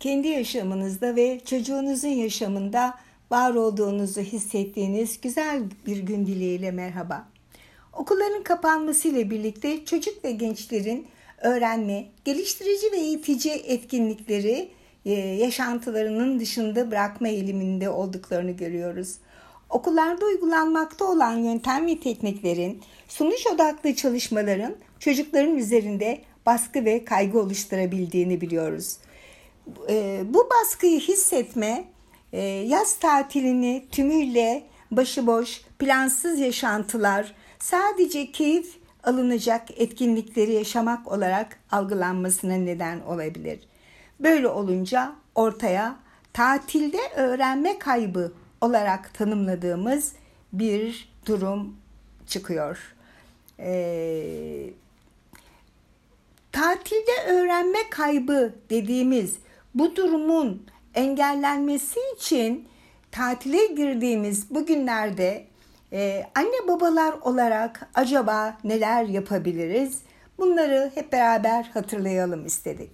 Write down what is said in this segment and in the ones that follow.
kendi yaşamınızda ve çocuğunuzun yaşamında var olduğunuzu hissettiğiniz güzel bir gün dileğiyle merhaba. Okulların kapanmasıyla birlikte çocuk ve gençlerin öğrenme, geliştirici ve eğitici etkinlikleri e, yaşantılarının dışında bırakma eğiliminde olduklarını görüyoruz. Okullarda uygulanmakta olan yöntem ve tekniklerin, sonuç odaklı çalışmaların çocukların üzerinde baskı ve kaygı oluşturabildiğini biliyoruz. E, bu baskıyı hissetme e, yaz tatilini tümüyle başıboş, plansız yaşantılar, sadece keyif alınacak etkinlikleri yaşamak olarak algılanmasına neden olabilir. Böyle olunca ortaya tatilde öğrenme kaybı olarak tanımladığımız bir durum çıkıyor. Ee, tatilde öğrenme kaybı dediğimiz bu durumun engellenmesi için tatile girdiğimiz bu günlerde e, anne babalar olarak acaba neler yapabiliriz? Bunları hep beraber hatırlayalım istedik.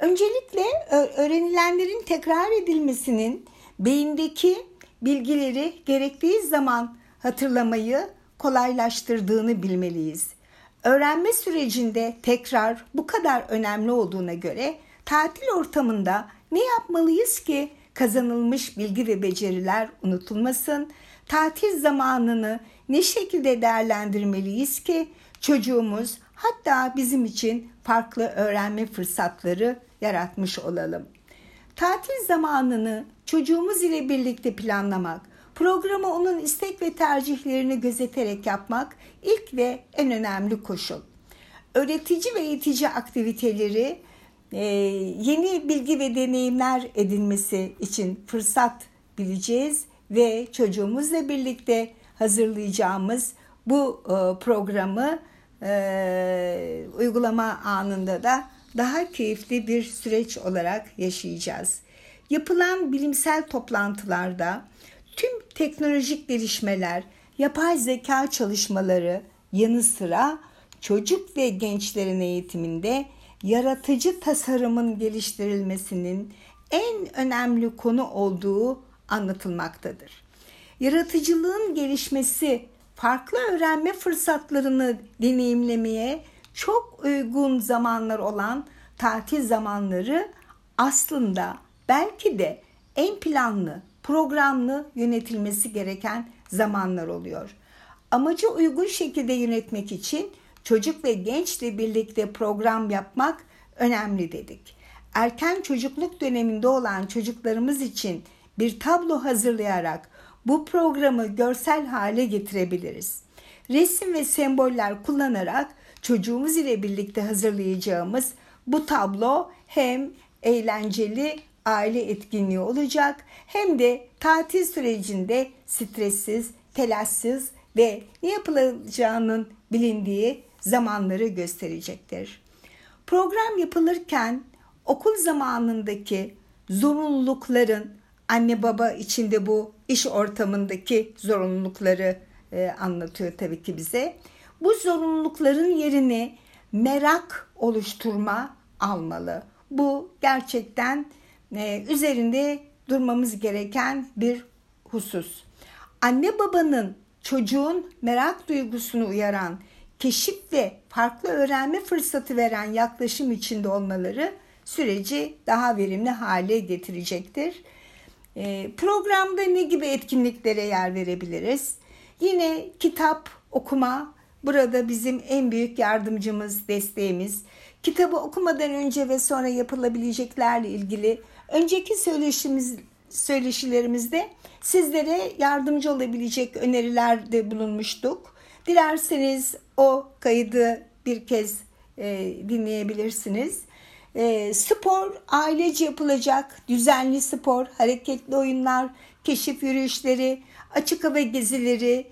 Öncelikle öğrenilenlerin tekrar edilmesinin beyindeki bilgileri gerektiği zaman hatırlamayı kolaylaştırdığını bilmeliyiz. Öğrenme sürecinde tekrar bu kadar önemli olduğuna göre tatil ortamında ne yapmalıyız ki kazanılmış bilgi ve beceriler unutulmasın? Tatil zamanını ne şekilde değerlendirmeliyiz ki çocuğumuz hatta bizim için farklı öğrenme fırsatları yaratmış olalım. Tatil zamanını çocuğumuz ile birlikte planlamak, programı onun istek ve tercihlerini gözeterek yapmak ilk ve en önemli koşul. Öğretici ve eğitici aktiviteleri yeni bilgi ve deneyimler edinmesi için fırsat bileceğiz ve çocuğumuzla birlikte hazırlayacağımız bu e, programı e, uygulama anında da daha keyifli bir süreç olarak yaşayacağız. Yapılan bilimsel toplantılarda tüm teknolojik gelişmeler, yapay zeka çalışmaları yanı sıra çocuk ve gençlerin eğitiminde yaratıcı tasarımın geliştirilmesinin en önemli konu olduğu anlatılmaktadır. Yaratıcılığın gelişmesi farklı öğrenme fırsatlarını deneyimlemeye çok uygun zamanlar olan tatil zamanları aslında belki de en planlı, programlı yönetilmesi gereken zamanlar oluyor. Amacı uygun şekilde yönetmek için çocuk ve gençle birlikte program yapmak önemli dedik. Erken çocukluk döneminde olan çocuklarımız için bir tablo hazırlayarak bu programı görsel hale getirebiliriz. Resim ve semboller kullanarak çocuğumuz ile birlikte hazırlayacağımız bu tablo hem eğlenceli aile etkinliği olacak hem de tatil sürecinde stressiz, telaşsız ve ne yapılacağının bilindiği zamanları gösterecektir. Program yapılırken okul zamanındaki zorunlulukların anne baba içinde bu iş ortamındaki zorunlulukları e, anlatıyor tabii ki bize. Bu zorunlulukların yerini merak oluşturma almalı. Bu gerçekten e, üzerinde durmamız gereken bir husus. Anne babanın çocuğun merak duygusunu uyaran, keşif ve farklı öğrenme fırsatı veren yaklaşım içinde olmaları süreci daha verimli hale getirecektir. E, programda ne gibi etkinliklere yer verebiliriz? Yine kitap okuma burada bizim en büyük yardımcımız, desteğimiz. Kitabı okumadan önce ve sonra yapılabileceklerle ilgili önceki söyleşimiz, söyleşilerimizde sizlere yardımcı olabilecek önerilerde bulunmuştuk. Dilerseniz o kaydı bir kez e, dinleyebilirsiniz. E, spor ailece yapılacak düzenli spor, hareketli oyunlar, keşif yürüyüşleri, açık hava gezileri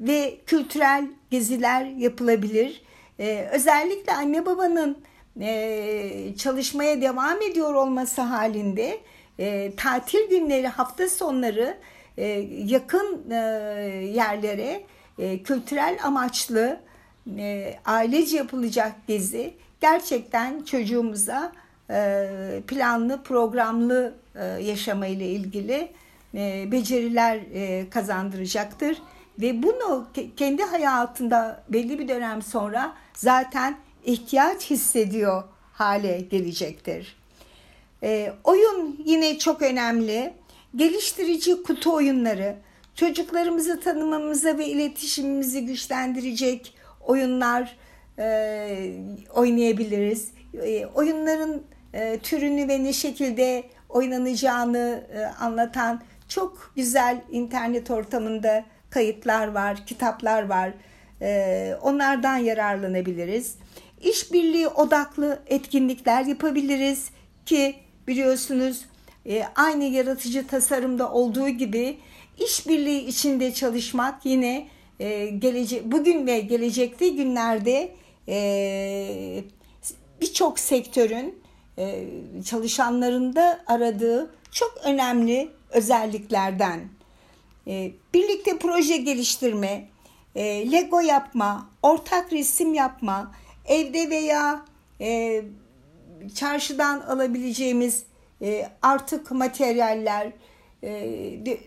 ve kültürel geziler yapılabilir. E, özellikle anne babanın e, çalışmaya devam ediyor olması halinde e, tatil günleri, hafta sonları e, yakın e, yerlere e, kültürel amaçlı e, ailece yapılacak gezi gerçekten çocuğumuza planlı, programlı yaşamayla ilgili beceriler kazandıracaktır. Ve bunu kendi hayatında belli bir dönem sonra zaten ihtiyaç hissediyor hale gelecektir. E, oyun yine çok önemli. Geliştirici kutu oyunları, çocuklarımızı tanımamıza ve iletişimimizi güçlendirecek oyunlar e, oynayabiliriz. E, oyunların e, türünü ve ne şekilde oynanacağını e, anlatan çok güzel internet ortamında kayıtlar var, kitaplar var. E, onlardan yararlanabiliriz. İşbirliği odaklı etkinlikler yapabiliriz ki biliyorsunuz e, aynı yaratıcı tasarımda olduğu gibi işbirliği içinde çalışmak yine e, gelecek bugün ve gelecekte günlerde e, birçok sektörün e, çalışanlarında aradığı çok önemli özelliklerden. E, birlikte proje geliştirme, e, Lego yapma, ortak resim yapma, evde veya e, çarşıdan alabileceğimiz e, artık materyaller,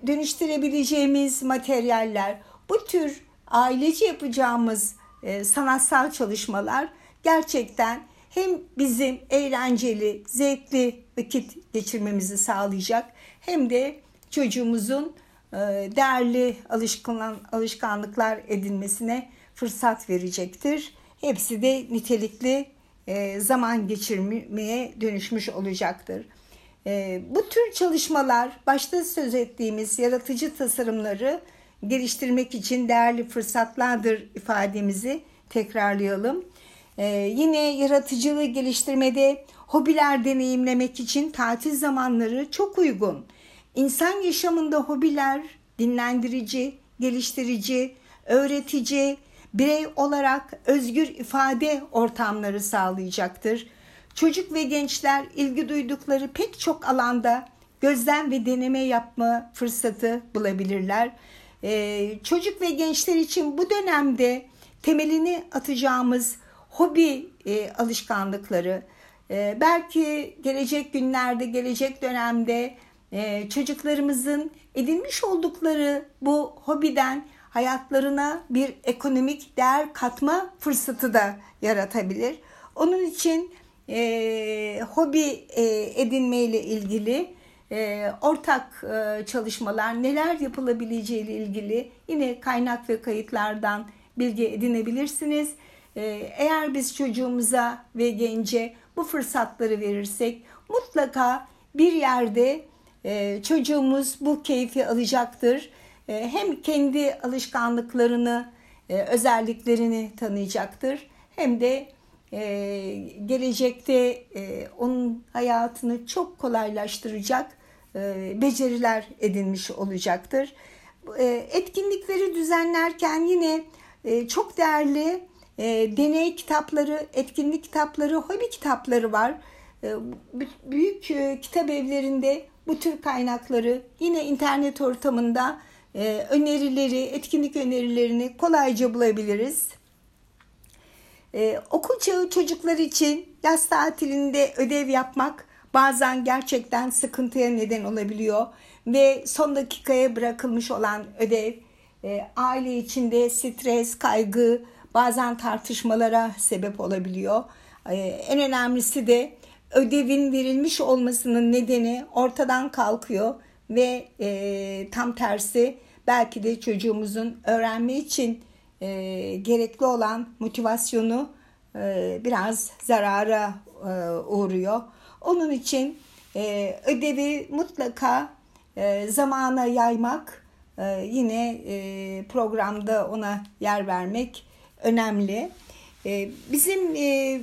dönüştürebileceğimiz materyaller, bu tür ailece yapacağımız e, sanatsal çalışmalar gerçekten hem bizim eğlenceli, zevkli vakit geçirmemizi sağlayacak hem de çocuğumuzun e, değerli alışkan, alışkanlıklar edinmesine fırsat verecektir. Hepsi de nitelikli e, zaman geçirmeye dönüşmüş olacaktır. E, bu tür çalışmalar başta söz ettiğimiz yaratıcı tasarımları geliştirmek için değerli fırsatlardır ifademizi tekrarlayalım. E, yine yaratıcılığı geliştirmede hobiler deneyimlemek için tatil zamanları çok uygun. İnsan yaşamında hobiler dinlendirici, geliştirici, öğretici, birey olarak özgür ifade ortamları sağlayacaktır. Çocuk ve gençler ilgi duydukları pek çok alanda gözlem ve deneme yapma fırsatı bulabilirler. Ee, çocuk ve gençler için bu dönemde temelini atacağımız hobi e, alışkanlıkları, e, belki gelecek günlerde, gelecek dönemde e, çocuklarımızın edinmiş oldukları bu hobiden hayatlarına bir ekonomik değer katma fırsatı da yaratabilir. Onun için e, hobi e, edinmeyle ilgili e, ortak e, çalışmalar neler yapılabileceği ile ilgili yine kaynak ve kayıtlardan bilgi edinebilirsiniz. E, eğer biz çocuğumuza ve gence bu fırsatları verirsek mutlaka bir yerde e, çocuğumuz bu keyfi alacaktır e, hem kendi alışkanlıklarını, e, özelliklerini tanıyacaktır hem de e, gelecekte onun hayatını çok kolaylaştıracak beceriler edinmiş olacaktır. Etkinlikleri düzenlerken yine çok değerli deney kitapları, etkinlik kitapları, hobi kitapları var. Büyük kitap evlerinde bu tür kaynakları yine internet ortamında e, önerileri, etkinlik önerilerini kolayca bulabiliriz. Ee, okul çağı çocuklar için yaz tatilinde ödev yapmak bazen gerçekten sıkıntıya neden olabiliyor ve son dakikaya bırakılmış olan ödev e, aile içinde stres, kaygı, bazen tartışmalara sebep olabiliyor. E, en önemlisi de ödevin verilmiş olmasının nedeni ortadan kalkıyor ve e, tam tersi belki de çocuğumuzun öğrenme için e, gerekli olan motivasyonu e, biraz zarara e, uğruyor. Onun için e, ödevi mutlaka e, zamana yaymak, e, yine e, programda ona yer vermek önemli. E, bizim e,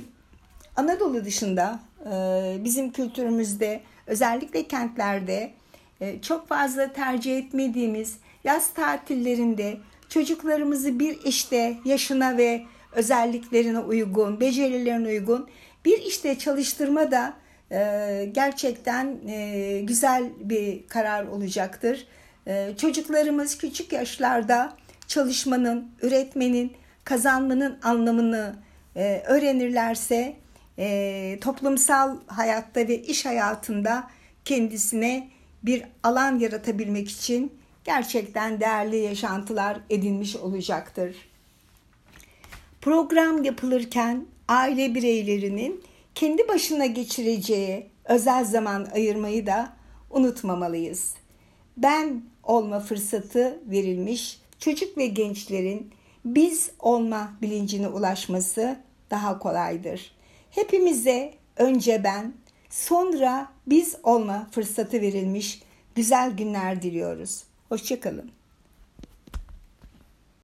Anadolu dışında, e, bizim kültürümüzde, özellikle kentlerde e, çok fazla tercih etmediğimiz yaz tatillerinde çocuklarımızı bir işte yaşına ve özelliklerine uygun, becerilerine uygun bir işte çalıştırma da e, gerçekten e, güzel bir karar olacaktır. E, çocuklarımız küçük yaşlarda çalışmanın, üretmenin, kazanmanın anlamını e, öğrenirlerse e, toplumsal hayatta ve iş hayatında kendisine bir alan yaratabilmek için gerçekten değerli yaşantılar edinmiş olacaktır. Program yapılırken aile bireylerinin kendi başına geçireceği özel zaman ayırmayı da unutmamalıyız. Ben olma fırsatı verilmiş çocuk ve gençlerin biz olma bilincine ulaşması daha kolaydır. Hepimize önce ben, sonra biz olma fırsatı verilmiş güzel günler diliyoruz. Hoşçakalın.